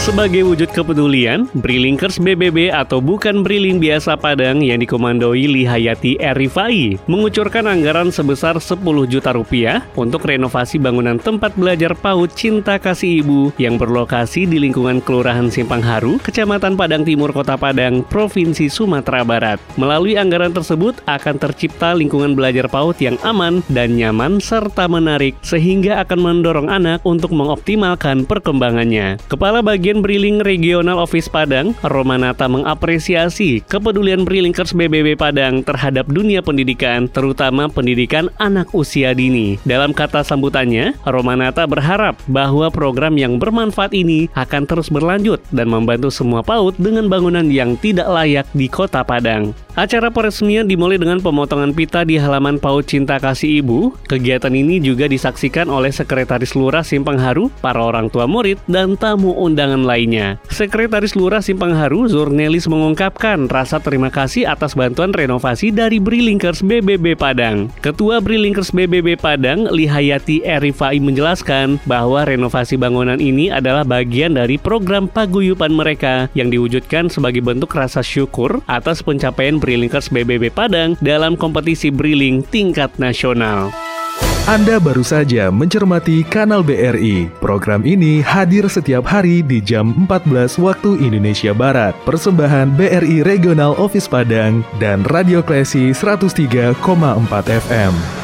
Sebagai wujud kepedulian, Brilinkers BBB atau bukan Briling biasa Padang yang dikomandoi Lihayati Erifai mengucurkan anggaran sebesar 10 juta rupiah untuk renovasi bangunan tempat belajar PAUD Cinta Kasih Ibu yang berlokasi di lingkungan Kelurahan Simpang Haru, Kecamatan Padang Timur, Kota Padang, Provinsi Sumatera Barat. Melalui anggaran tersebut akan tercipta lingkungan belajar PAUD yang aman dan nyaman serta menarik sehingga akan mendorong anak untuk mengoptimalkan perkembangannya. Kepala bagian Bagian Briling Regional Office Padang, Romanata mengapresiasi kepedulian Brilingkers BBB Padang terhadap dunia pendidikan, terutama pendidikan anak usia dini. Dalam kata sambutannya, Romanata berharap bahwa program yang bermanfaat ini akan terus berlanjut dan membantu semua PAUD dengan bangunan yang tidak layak di kota Padang. Acara peresmian dimulai dengan pemotongan pita di halaman PAUD Cinta Kasih Ibu. Kegiatan ini juga disaksikan oleh Sekretaris Lurah Simpang Haru, para orang tua murid, dan tamu undangan lainnya. Sekretaris Lurah Simpang Haru, Zurnelis mengungkapkan rasa terima kasih atas bantuan renovasi dari Brilinkers BBB Padang. Ketua Brilinkers BBB Padang, Lihayati Erifai menjelaskan bahwa renovasi bangunan ini adalah bagian dari program paguyupan mereka yang diwujudkan sebagai bentuk rasa syukur atas pencapaian Brilinkers BBB Padang dalam kompetisi Briling tingkat nasional. Anda baru saja mencermati Kanal BRI. Program ini hadir setiap hari di jam 14 waktu Indonesia Barat. Persembahan BRI Regional Office Padang dan Radio Klesi 103,4 FM.